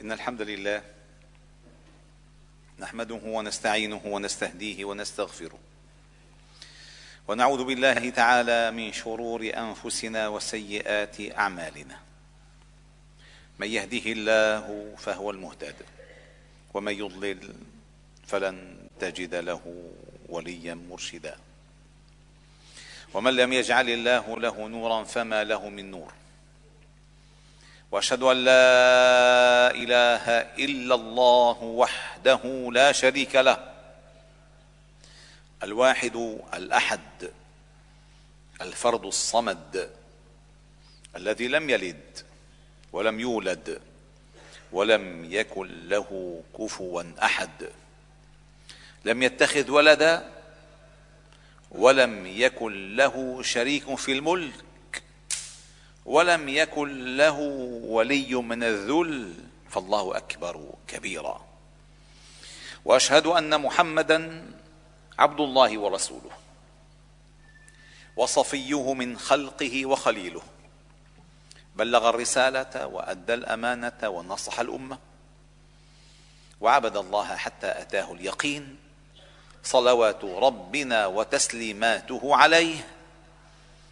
إن الحمد لله نحمده ونستعينه ونستهديه ونستغفره ونعوذ بالله تعالى من شرور أنفسنا وسيئات أعمالنا. من يهده الله فهو المهتد ومن يضلل فلن تجد له وليا مرشدا. ومن لم يجعل الله له نورا فما له من نور. وأشهد أن لا إله إلا الله وحده لا شريك له الواحد الأحد الفرد الصمد الذي لم يلد ولم يولد ولم يكن له كفوا أحد لم يتخذ ولدا ولم يكن له شريك في الملك. ولم يكن له ولي من الذل فالله أكبر كبيرا. وأشهد أن محمدا عبد الله ورسوله وصفيه من خلقه وخليله. بلغ الرسالة وأدى الأمانة ونصح الأمة وعبد الله حتى أتاه اليقين صلوات ربنا وتسليماته عليه.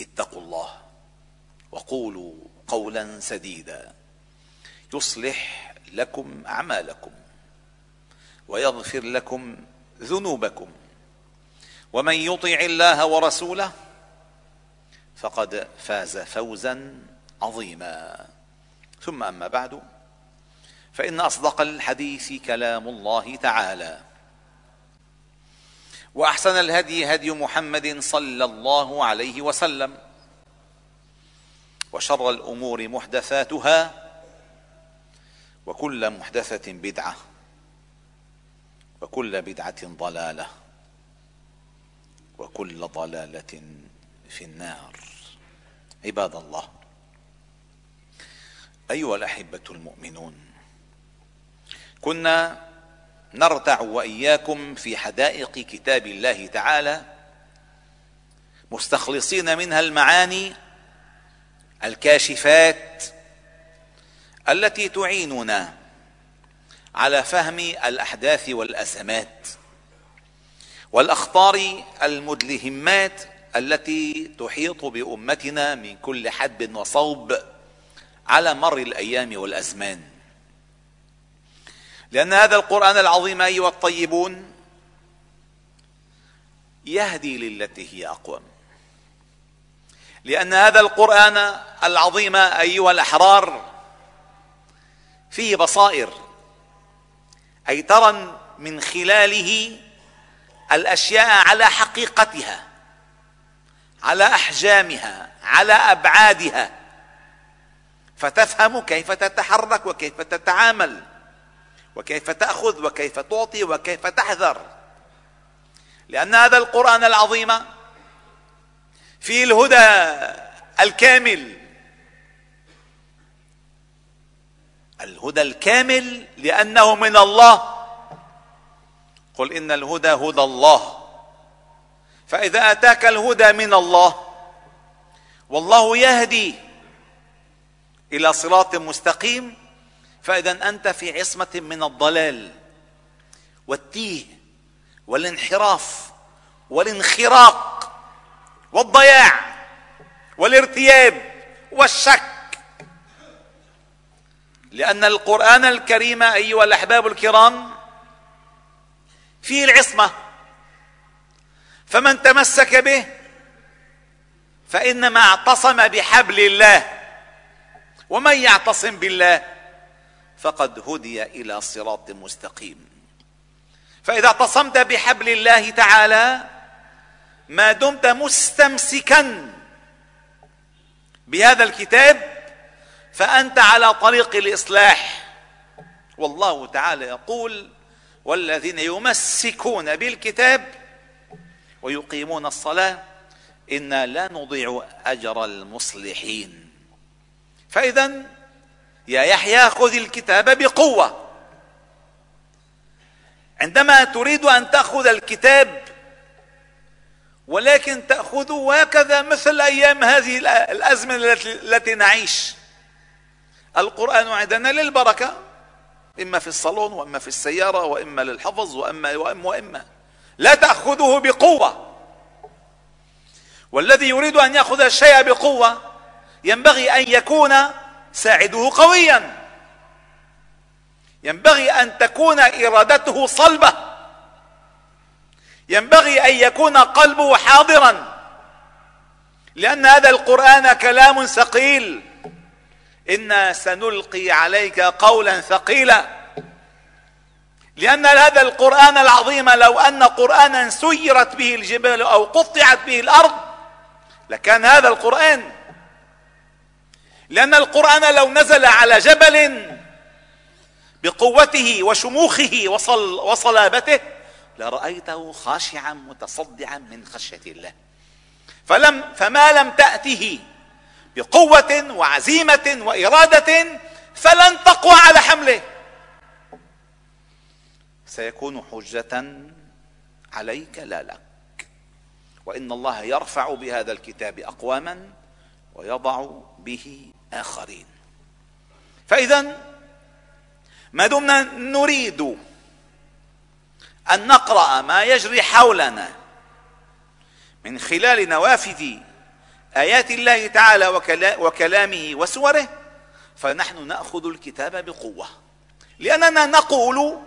اتقوا الله وقولوا قولا سديدا يصلح لكم أعمالكم ويغفر لكم ذنوبكم ومن يطع الله ورسوله فقد فاز فوزا عظيما ثم أما بعد فإن أصدق الحديث كلام الله تعالى وأحسن الهدي هدي محمد صلى الله عليه وسلم. وشر الأمور محدثاتها وكل محدثة بدعة وكل بدعة ضلالة وكل ضلالة في النار. عباد الله أيها الأحبة المؤمنون كنا نرتع وإياكم في حدائق كتاب الله تعالى مستخلصين منها المعاني الكاشفات التي تعيننا على فهم الأحداث والأزمات والأخطار المدلهمات التي تحيط بأمتنا من كل حدب وصوب على مر الأيام والأزمان. لأن هذا القرآن العظيم أيها الطيبون يهدي للتي هي أقوم. لأن هذا القرآن العظيم أيها الأحرار فيه بصائر أي ترى من خلاله الأشياء على حقيقتها على أحجامها على أبعادها فتفهم كيف تتحرك وكيف تتعامل. وكيف تأخذ وكيف تعطي وكيف تحذر. لأن هذا القرآن العظيم فيه الهدى الكامل. الهدى الكامل لأنه من الله. قل إن الهدى هدى الله. فإذا أتاك الهدى من الله والله يهدي إلى صراط مستقيم فإذا أنت في عصمة من الضلال والتيه والانحراف والانخراق والضياع والارتياب والشك. لأن القرآن الكريم أيها الأحباب الكرام فيه العصمة. فمن تمسك به فإنما اعتصم بحبل الله ومن يعتصم بالله فقد هدي إلى صراط مستقيم. فإذا اعتصمت بحبل الله تعالى ما دمت مستمسكا بهذا الكتاب فأنت على طريق الإصلاح. والله تعالى يقول والذين يمسكون بالكتاب ويقيمون الصلاة إنا لا نضيع أجر المصلحين. فاذا يا يحيى خذ الكتاب بقوة. عندما تريد أن تأخذ الكتاب ولكن تاخذه هكذا مثل أيام هذه الأزمنة التي نعيش. القرآن عندنا للبركة إما في الصالون وإما في السيارة وإما للحفظ واما واما وإما. لا تأخذه بقوة. والذي يريد أن يأخذ الشيء بقوة ينبغي أن يكون ساعده قويا. ينبغي أن تكون إرادته صلبة. ينبغي أن يكون قلبه حاضرا. لأن هذا القرآن كلام ثقيل. أنا سنلقي عليك قولا ثقيلا. لأن هذا القرآن العظيم لو أن قرانا سيرت به الجبال أو قطعت به الأرض لكان هذا القرآن لأن القرآن لو نزل على جبل بقوته وشموخه وصل وصلابته لرأيته خاشعا متصدعا من خشية الله. فلم فما لم تأته بقوة وعزيمة وإرادة فلن تقوى على حمله. سيكون حجة عليك لا لك. وإن الله يرفع بهذا الكتاب أقواما ويضع به آخرين. فإذا ما دمنا نريد أن نقرأ ما يجري حولنا من خلال نوافذ آيات الله تعالى وكلامه وسوره فنحن نأخذ الكتاب بقوة. لأننا نقول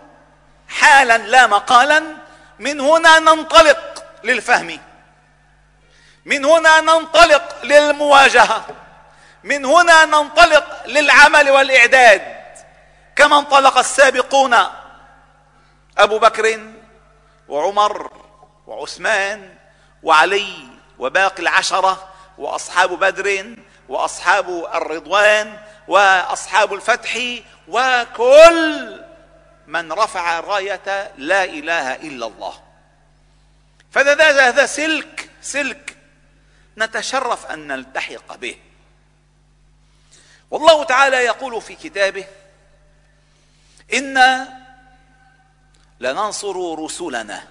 حالا لا مقالا من هنا ننطلق للفهم. من هنا ننطلق للمواجهة. من هنا ننطلق للعمل والإعداد. كما انطلق السابقون أبو بكر وعمر وعثمان وعلي وباقي العشرة وأصحاب بدر وأصحاب الرضوان وأصحاب الفتح وكل من رفع راية لا إله إلا الله. فهذا هذا سلك سلك نتشرف أن نلتحق به. والله تعالى يقول في كتابه إنا لننصر رسلنا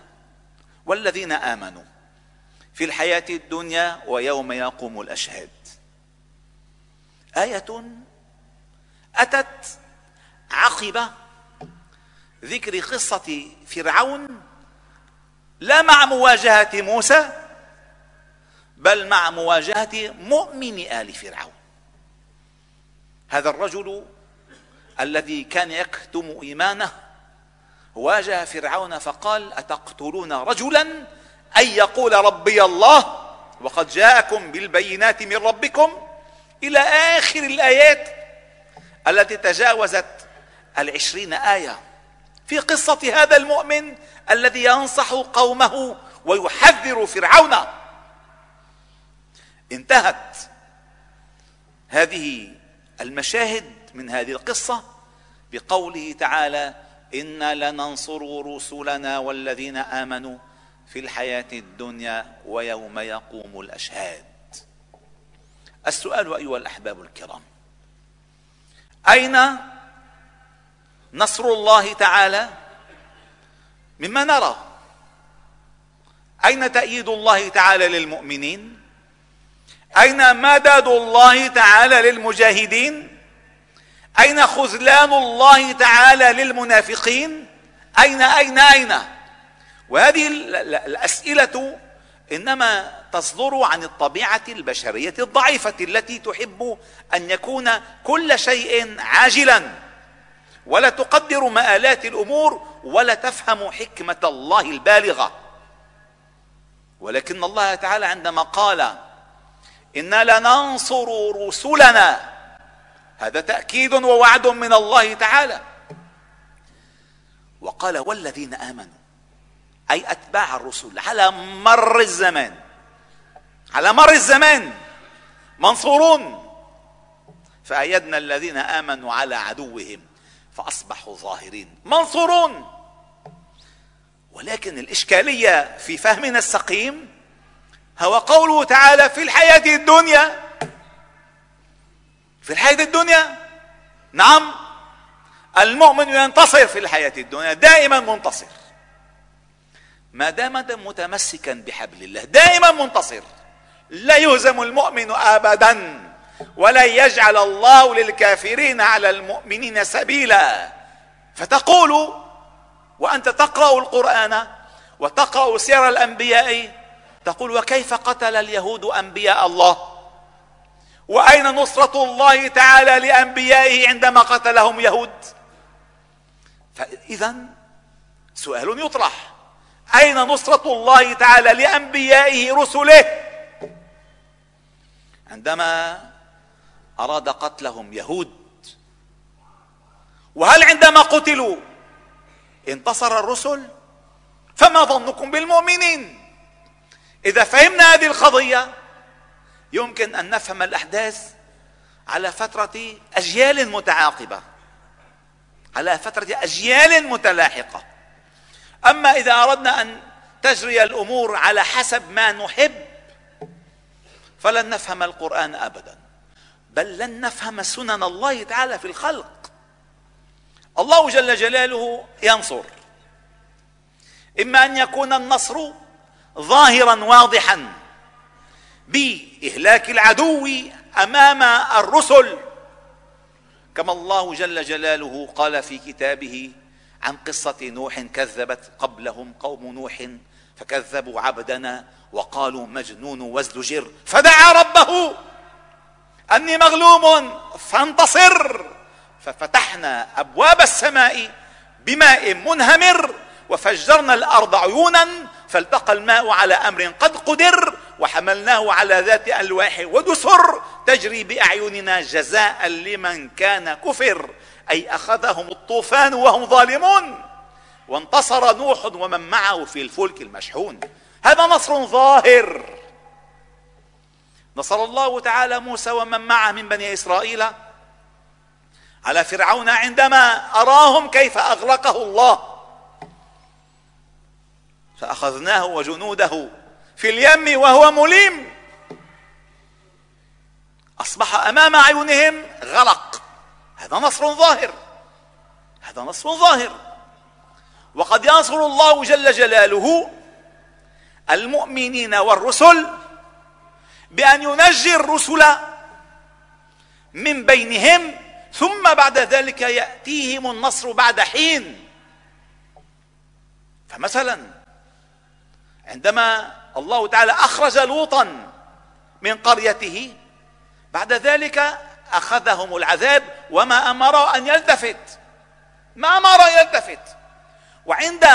والذين آمنوا في الحياة الدنيا ويوم يقوم الأشهاد. آية أتت عقب ذكر قصة فرعون لا مع مواجهة موسى بل مع مواجهة مؤمن آل فرعون. هذا الرجل الذي كان يكتم إيمانه واجه فرعون فقال أتقتلون رجلا؟ ان يقول ربي الله وقد جاءكم بالبينات من ربكم إلى آخر الآيات التي تجاوزت العشرين آية. في قصة هذا المؤمن الذي ينصح قومه ويحذر فرعون. انتهت. هذه المشاهد من هذه القصة بقوله تعالى أنا لننصر رسلنا والذين آمنوا في الحياة الدنيا ويوم يقوم الأشهاد. السؤال أيها الأحباب الكرام أين نصر الله تعالى؟ مما نرى. أين تأييد الله تعالى للمؤمنين؟ أين مدد الله تعالى للمجاهدين؟ أين خذلان الله تعالى للمنافقين؟ أين أين أين؟ وهذه الأسئلة إنما تصدر عن الطبيعة البشرية الضعيفة التي تحب أن يكون كل شيء عاجلا. ولا تقدر مآلات الأمور ولا تفهم حكمة الله البالغة. ولكن الله تعالى عندما قال إنا لننصر رسلنا. هذا تأكيد ووعد من الله تعالى. وقال والذين آمنوا أي أتباع الرسل على مر الزمان. على مر الزمان. منصورون. فأيدنا الذين آمنوا على عدوهم فأصبحوا ظاهرين. منصورون. ولكن الإشكالية في فهمنا السقيم هو قوله تعالى في الحياة الدنيا. في الحياة الدنيا؟ نعم. المؤمن ينتصر في الحياة الدنيا دائما منتصر. ما دام متمسكا بحبل الله دائما منتصر. لا يهزم المؤمن ابدا ولن يجعل الله للكافرين على المؤمنين سبيلا. فتقول وأنت تقرأ القرآن وتقرأ سير الأنبياء تقول وكيف قتل اليهود أنبياء الله؟ وأين نصرة الله تعالى لأنبيائه عندما قتلهم يهود؟ فاذا سؤال يطرح. أين نصرة الله تعالى لأنبيائه رسله؟ عندما أراد قتلهم يهود وهل عندما قتلوا انتصر الرسل؟ فما ظنكم بالمؤمنين؟ إذا فهمنا هذه القضية يمكن أن نفهم الأحداث على فترة أجيال متعاقبة. على فترة أجيال متلاحقة. أما إذا أردنا أن تجري الأمور على حسب ما نحب فلن نفهم القرآن ابدا. بل لن نفهم سنن الله تعالى في الخلق. الله جل جلاله ينصر. إما أن يكون النصر ظاهرا واضحا بإهلاك العدو أمام الرسل. كما الله جل جلاله قال في كتابه عن قصة نوح كذبت قبلهم قوم نوح فكذبوا عبدنا وقالوا مجنون وازدجر فدعا ربه أني مغلوم فانتصر. ففتحنا أبواب السماء بماء منهمر وفجرنا الأرض عيونا فالتقى الماء على أمر قد قدر وحملناه على ذات ألواح ودسر تجري بأعيننا جزاء لمن كان كفر. أي أخذهم الطوفان وهم ظالمون. وانتصر نوح ومن معه في الفلك المشحون. هذا نصر ظاهر. نصر الله تعالى موسى ومن معه من بني إسرائيل على فرعون عندما أراهم كيف اغرقه الله. فأخذناه وجنوده في اليم وهو مليم. أصبح أمام اعينهم غرق. هذا نصر ظاهر. هذا نصر ظاهر. وقد ينصر الله جل جلاله المؤمنين والرسل بأن ينجي الرسل من بينهم ثم بعد ذلك يأتيهم النصر بعد حين. فمثلا عندما الله تعالى أخرج لوطا من قريته بعد ذلك أخذهم العذاب وما أمر أن يلتفت. ما أمر أن يلتفت. وعند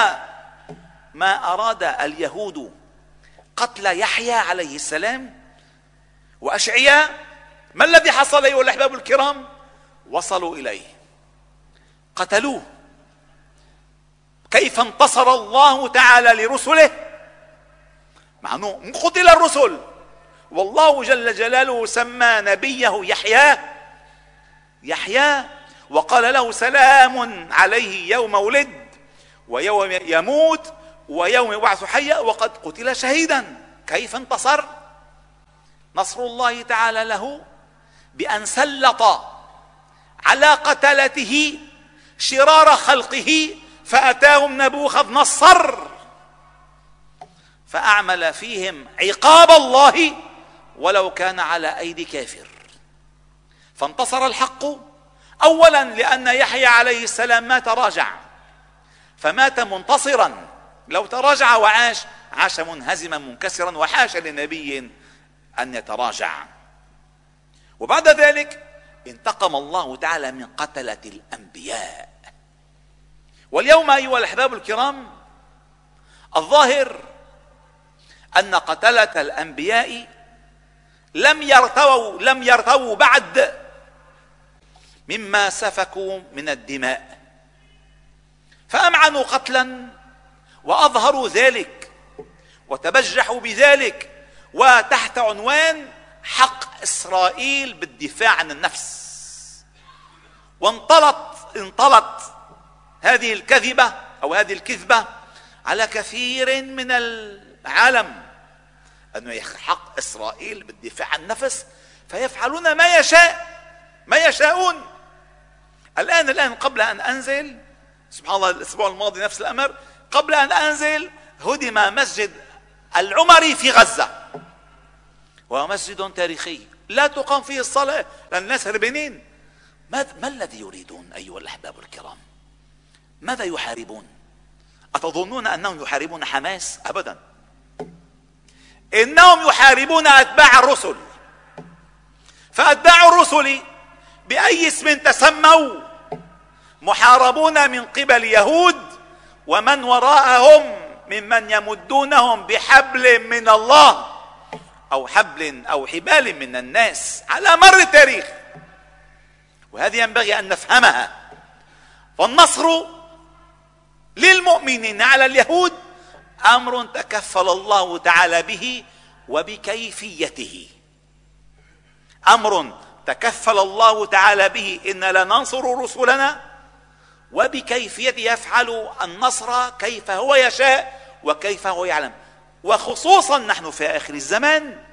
ما أراد اليهود قتل يحيى عليه السلام وأشعياء ما الذي حصل أيها الأحباب الكرام؟ وصلوا إليه. قتلوه. كيف انتصر الله تعالى لرسله؟ مع انه قتل الرسل. والله جل جلاله سمى نبيه يحيى. يحيى وقال له سلام عليه يوم ولد ويوم يموت ويوم يبعث حيا وقد قتل شهيدا. كيف انتصر؟ نصر الله تعالى له بأن سلط على قتلته شرار خلقه فأتاهم نبوخذ نصر. فأعمل فيهم عقاب الله ولو كان على أيدي كافر. فانتصر الحق اولا لأن يحيى عليه السلام ما تراجع فمات منتصرا. لو تراجع وعاش عاش منهزما منكسرا وحاش لنبي أن يتراجع. وبعد ذلك انتقم الله تعالى من قتلة الأنبياء. واليوم أيها الأحباب الكرام الظاهر أن قتلة الأنبياء لم يرتووا لم يرتووا بعد مما سفكوا من الدماء. فأمعنوا قتلا وأظهروا ذلك وتبجحوا بذلك وتحت عنوان حق إسرائيل بالدفاع عن النفس. وانطلت انطلت هذه الكذبة أو هذه الكذبة على كثير من العالم. أنه حق إسرائيل بالدفاع عن النفس فيفعلون ما يشاء ما يشاءون. الآن الآن قبل أن أنزل سبحان الله الأسبوع الماضي نفس الأمر قبل أن أنزل هدم مسجد العمري في غزة. وهو مسجد تاريخي لا تقام فيه الصلاة لأن الناس هربانين. ما, ما الذي يريدون أيها الأحباب الكرام؟ ماذا يحاربون؟ أتظنون أنهم يحاربون حماس؟ أبدا. إنهم يحاربون أتباع الرسل. فأتباع الرسل بأي اسم تسموا؟ محاربون من قبل يهود ومن وراءهم ممن يمدونهم بحبل من الله أو حبل أو حبال من الناس على مر التاريخ. وهذه ينبغي أن نفهمها. فالنصر للمؤمنين على اليهود أمر تكفل الله تعالى به وبكيفيته. أمر تكفل الله تعالى به إن لننصر رسلنا وبكيفية يفعل النصر كيف هو يشاء وكيف هو يعلم. وخصوصا نحن في آخر الزمان.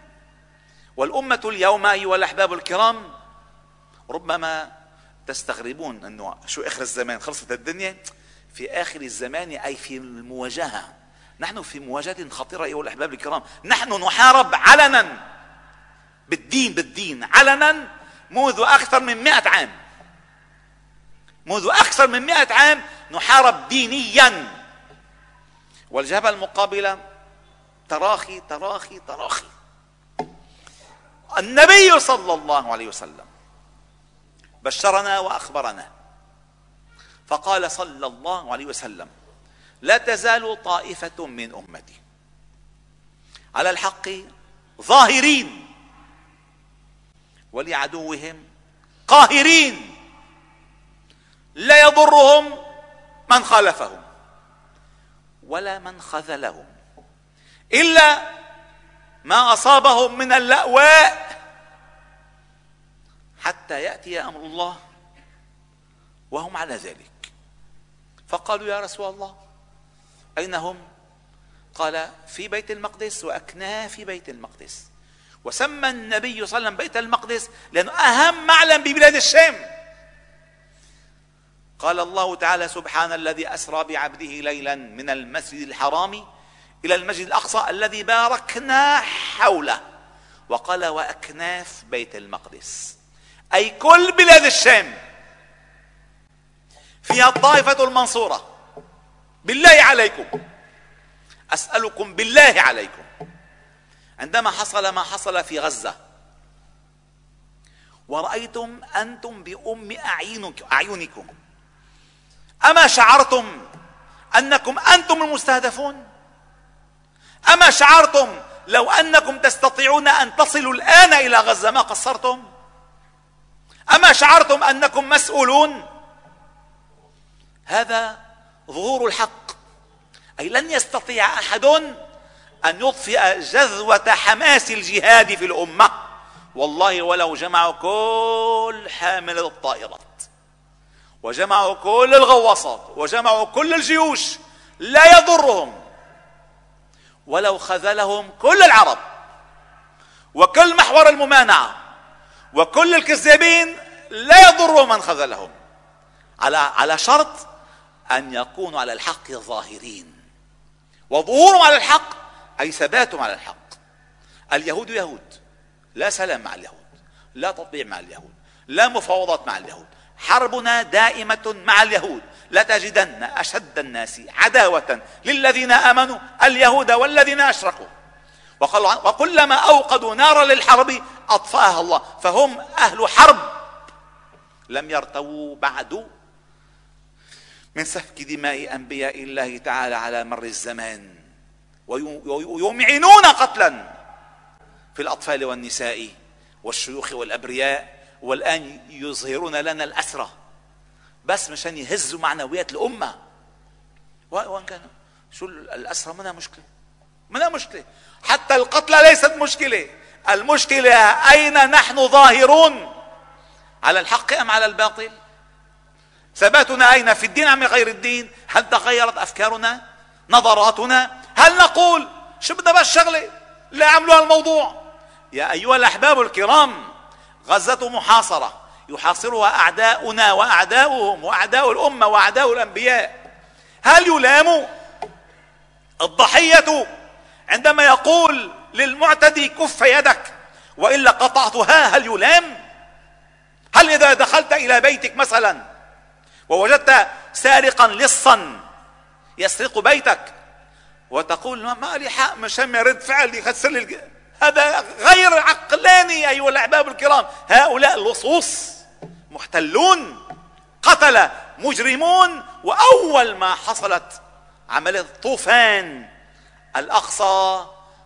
والأمة اليوم أيها الأحباب الكرام ربما تستغربون أنه شو آخر الزمان خلصت الدنيا؟ في آخر الزمان أي في المواجهة. نحن في مواجهة خطيرة أيها الأحباب الكرام. نحن نحارب علنا. بالدين بالدين. علنا منذ أكثر من مئة عام. منذ أكثر من مئة عام نحارب دينيا. والجبهة المقابلة تراخي تراخي تراخي. النبي صلى الله عليه وسلم بشرنا وأخبرنا فقال صلى الله عليه وسلم لا تزال طائفة من أمتي. على الحق ظاهرين ولعدوهم قاهرين. لا يضرهم من خالفهم ولا من خذلهم إلا ما أصابهم من اللأواء. حتى يأتي أمر الله وهم على ذلك. فقالوا يا رسول الله اين هم قال في بيت المقدس واكناف في بيت المقدس. وسمى النبي صلى الله عليه وسلم بيت المقدس لأنه أهم معلم ببلاد الشام. قال الله تعالى سبحان الذي أسرى بعبده ليلا من المسجد الحرام إلى المسجد الأقصى الذي باركنا حوله. وقال واكناف بيت المقدس. أي كل بلاد الشام. فيها الطائفة المنصورة. بالله عليكم. أسألكم بالله عليكم. عندما حصل ما حصل في غزة ورأيتم أنتم بأم أعينكم. أما شعرتم أنكم أنتم المستهدفون؟ أما شعرتم لو أنكم تستطيعون أن تصلوا الآن إلى غزة ما قصرتم؟ أما شعرتم أنكم مسؤولون؟ هذا ظهور الحق. أي لن يستطيع أحد أن يطفئ جذوة حماس الجهاد في الأمة. والله ولو جمعوا كل حامل الطائرات وجمعوا كل الغواصات وجمعوا كل الجيوش لا يضرهم. ولو خذلهم كل العرب وكل محور الممانعة وكل الكذابين لا يضرهم من خذلهم. على على شرط أن يكونوا على الحق ظاهرين. وظهورهم على الحق أي ثباتهم على الحق. اليهود يهود. لا سلام مع اليهود. لا تطبيع مع اليهود. لا مفاوضات مع اليهود. حربنا دائمة مع اليهود. لتجدن أشد الناس عداوة للذين آمنوا اليهود والذين أشركوا. وكلما أوقدوا نارا للحرب أطفأها الله. فهم أهل حرب. لم يرتووا بعد من سفك دماء أنبياء الله تعالى على مر الزمان. ويمعنون قتلا في الأطفال والنساء والشيوخ والأبرياء والآن يظهرون لنا الأسرة بس مشان يهزوا معنويات الأمة. وإن كان شو الأسرة منها مشكلة؟ منها مشكلة. حتى القتلى ليست مشكلة. المشكلة أين نحن ظاهرون؟ على الحق أم على الباطل؟ ثباتنا أين في الدين أم غير الدين؟ هل تغيرت أفكارنا؟ نظراتنا؟ هل نقول شو بدنا بس شغلة؟ لا عملوا الموضوع يا أيها الأحباب الكرام غزة محاصرة يحاصرها أعداؤنا وأعداؤهم وأعداء الأمة وأعداء الأنبياء. هل يلام؟ الضحية عندما يقول للمعتدي كف يدك وإلا قطعتها هل يلام؟ هل إذا دخلت إلى بيتك مثلا ووجدت سارقا لصا يسرق بيتك. وتقول ما لي حق مشان رد فعل يخسر لي هذا غير عقلاني أيها الأحباب الكرام. هؤلاء اللصوص محتلون قتل مجرمون. وأول ما حصلت عملية طوفان الأقصى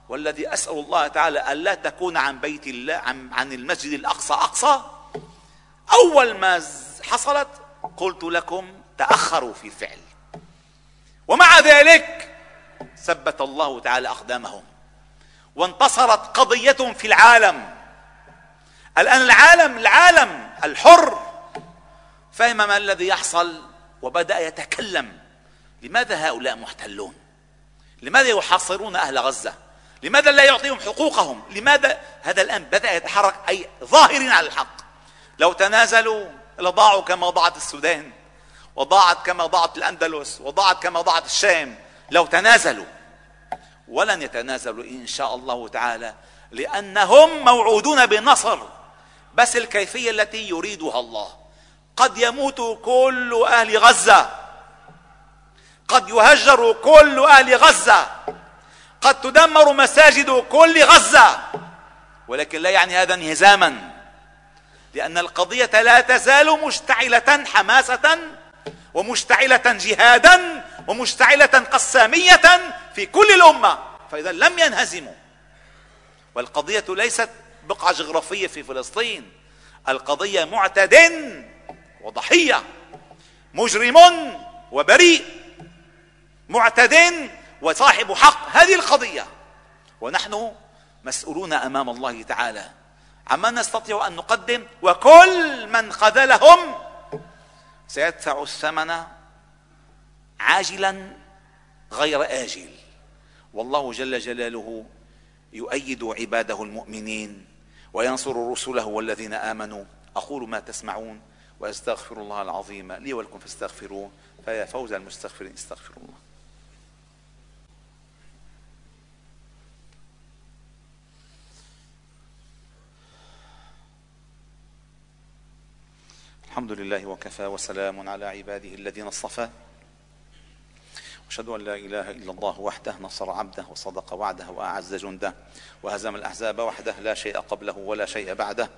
والذي أسأل الله تعالى ألا تكون عن بيت الله عن, المسجد الأقصى أقصى أول ما حصلت قلت لكم تأخروا في الفعل ومع ذلك ثبت الله تعالى أقدامهم وانتصرت قضيتهم في العالم. الآن العالم العالم الحر. فهم ما الذي يحصل؟ وبدأ يتكلم. لماذا هؤلاء محتلون؟ لماذا يحاصرون أهل غزة؟ لماذا لا يعطيهم حقوقهم؟ لماذا؟ هذا الآن بدأ يتحرك أي ظاهرين على الحق. لو تنازلوا لضاعوا كما ضاعت السودان وضاعت كما ضاعت الأندلس وضاعت كما ضاعت الشام لو تنازلوا ولن يتنازلوا إن شاء الله تعالى لأنهم موعودون بالنصر بس الكيفية التي يريدها الله. قد يموت كل أهل غزة قد يهجر كل أهل غزة قد تدمر مساجد كل غزة ولكن لا يعني هذا انهزاما. لأن القضية لا تزال مشتعلة حماسة ومشتعلة جهادا ومشتعلة قسامية في كل الأمة فإذا لم ينهزموا. والقضية ليست بقعة جغرافية في فلسطين القضية معتد وضحية مجرم وبريء معتد وصاحب حق. هذه القضية ونحن مسؤولون أمام الله تعالى. عما نستطيع أن نقدم وكل من خذلهم سيدفع الثمن عاجلا غير آجل. والله جل جلاله يؤيد عباده المؤمنين وينصر رسله والذين آمنوا. أقول ما تسمعون وأستغفر الله العظيم لي ولكم فاستغفروه فيا فوز المستغفرين استغفروا الله. الحمد لله وكفى وسلام على عباده الذين اصطفى. أشهد أن لا إله إلا الله وحده نصر عبده وصدق وعده وأعز جنده وهزم الأحزاب وحده لا شيء قبله ولا شيء بعده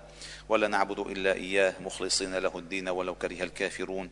ولا نعبد إلا إياه مخلصين له الدين ولو كره الكافرون.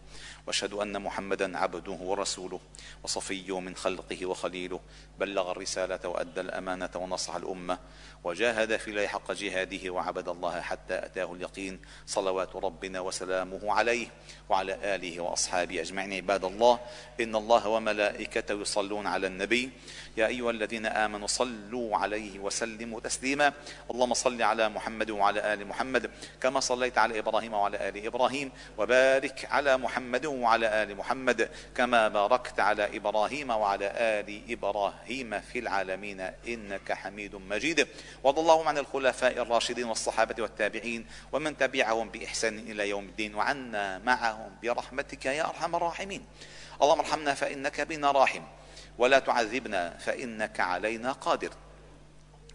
وأشهد أن محمدا عبده ورسوله وصفيه من خلقه وخليله بلغ الرسالة وأدى الأمانة ونصح الأمة وجاهد في الله حق جهاده وعبد الله حتى أتاه اليقين. صلوات ربنا وسلامه عليه وعلى آله وأصحابه أجمعين. عباد الله إن الله وملائكته يصلون على النبي. يا أيها الذين آمنوا صلوا عليه وسلموا تسليما. اللهم صل على محمد وعلى آل محمد كما صليت على إبراهيم وعلى آل إبراهيم وبارك على محمد وعلى آل محمد كما باركت على إبراهيم وعلى آل إبراهيم في العالمين إنك حميد مجيد. وارض اللهم عن الخلفاء الراشدين والصحابة والتابعين ومن تبعهم بإحسان إلى يوم الدين وعنا معهم برحمتك يا أرحم الراحمين. اللهم ارحمنا فإنك بنا راحم. ولا تعذبنا فإنك علينا قادر.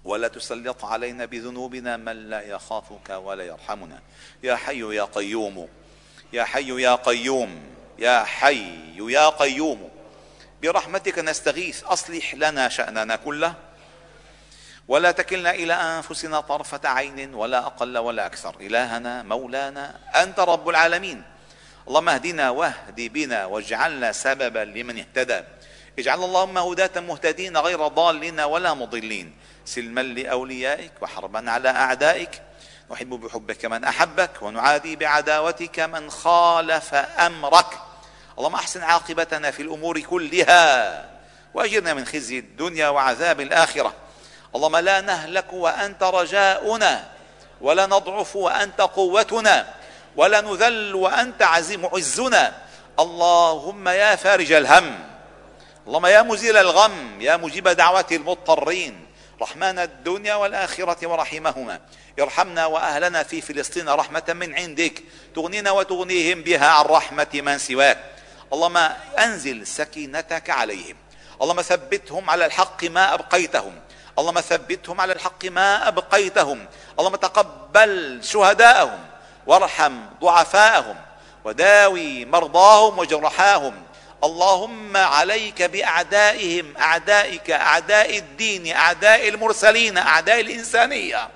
ولا تسلط علينا بذنوبنا من لا يخافك ولا يرحمنا. يا حي يا قيوم. يا حي يا قيوم. يا حي يا قيوم. برحمتك نستغيث. أصلح لنا شأننا كله. ولا تكلنا إلى أنفسنا طرفة عين ولا أقل ولا أكثر. إلهنا مولانا أنت رب العالمين. اللهم اهدنا واهد بنا واجعلنا سببا لمن اهتدى. اجعل اللهم هداة مهتدين غير ضالين ولا مضلين. سلما لأوليائك وحربا على أعدائك. نحب بحبك من أحبك ونعادي بعداوتك من خالف أمرك. اللهم أحسن عاقبتنا في الأمور كلها وأجرنا من خزي الدنيا وعذاب الآخرة. اللهم لا نهلك وأنت رجاؤنا ولا نضعف وأنت قوتنا. ولا نذل وأنت عزيم عزنا اللهم يا فارج الهم. اللهم يا مزيل الغم. يا مجيب دعوة المضطرين. رحمن الدنيا والآخرة ورحمهما. ارحمنا وأهلنا في فلسطين رحمة من عندك. تغنينا وتغنيهم بها عن رحمة من سواك. اللهم أنزل سكينتك عليهم. اللهم ثبتهم على الحق ما أبقيتهم. اللهم ثبتهم على الحق ما أبقيتهم. اللهم تقبل شهداءهم. وارحم ضعفاءهم وداوي مرضاهم وجرحاهم. اللهم عليك بأعدائهم أعدائك أعداء الدين أعداء المرسلين أعداء الإنسانية.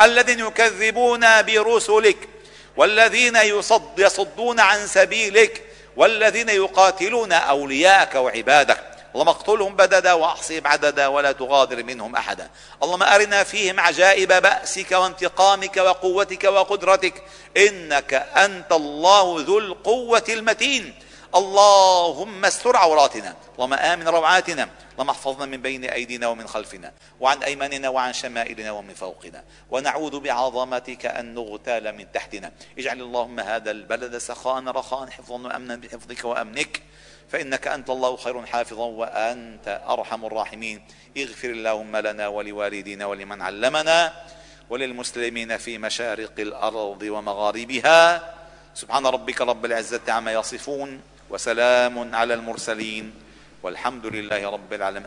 الذين يكذبون برسلك والذين يصد يصدون عن سبيلك والذين يقاتلون أولياءك وعبادك. اللهم اقتلهم بددا واحصهم عددا ولا تغادر منهم أحدا. اللهم أرنا فيهم عجائب بأسك وانتقامك وقوتك وقدرتك. إنك أنت الله ذو القوة المتين. اللهم استر عوراتنا. اللهم آمن روعاتنا. اللهم احفظنا من بين أيدينا ومن خلفنا. وعن أيماننا وعن شمائلنا ومن فوقنا. ونعوذ بعظمتك أن نغتال من تحتنا. اجعل اللهم هذا البلد سخاء رخاء. حفظا وامنا بحفظك وأمنك. فإنك أنت الله خير حافظا وأنت أرحم الراحمين. اغفر اللهم لنا ولوالدينا ولمن علمنا وللمسلمين في مشارق الأرض ومغاربها. سبحان ربك رب العزة عما يصفون وسلام على المرسلين. والحمد لله رب العالمين.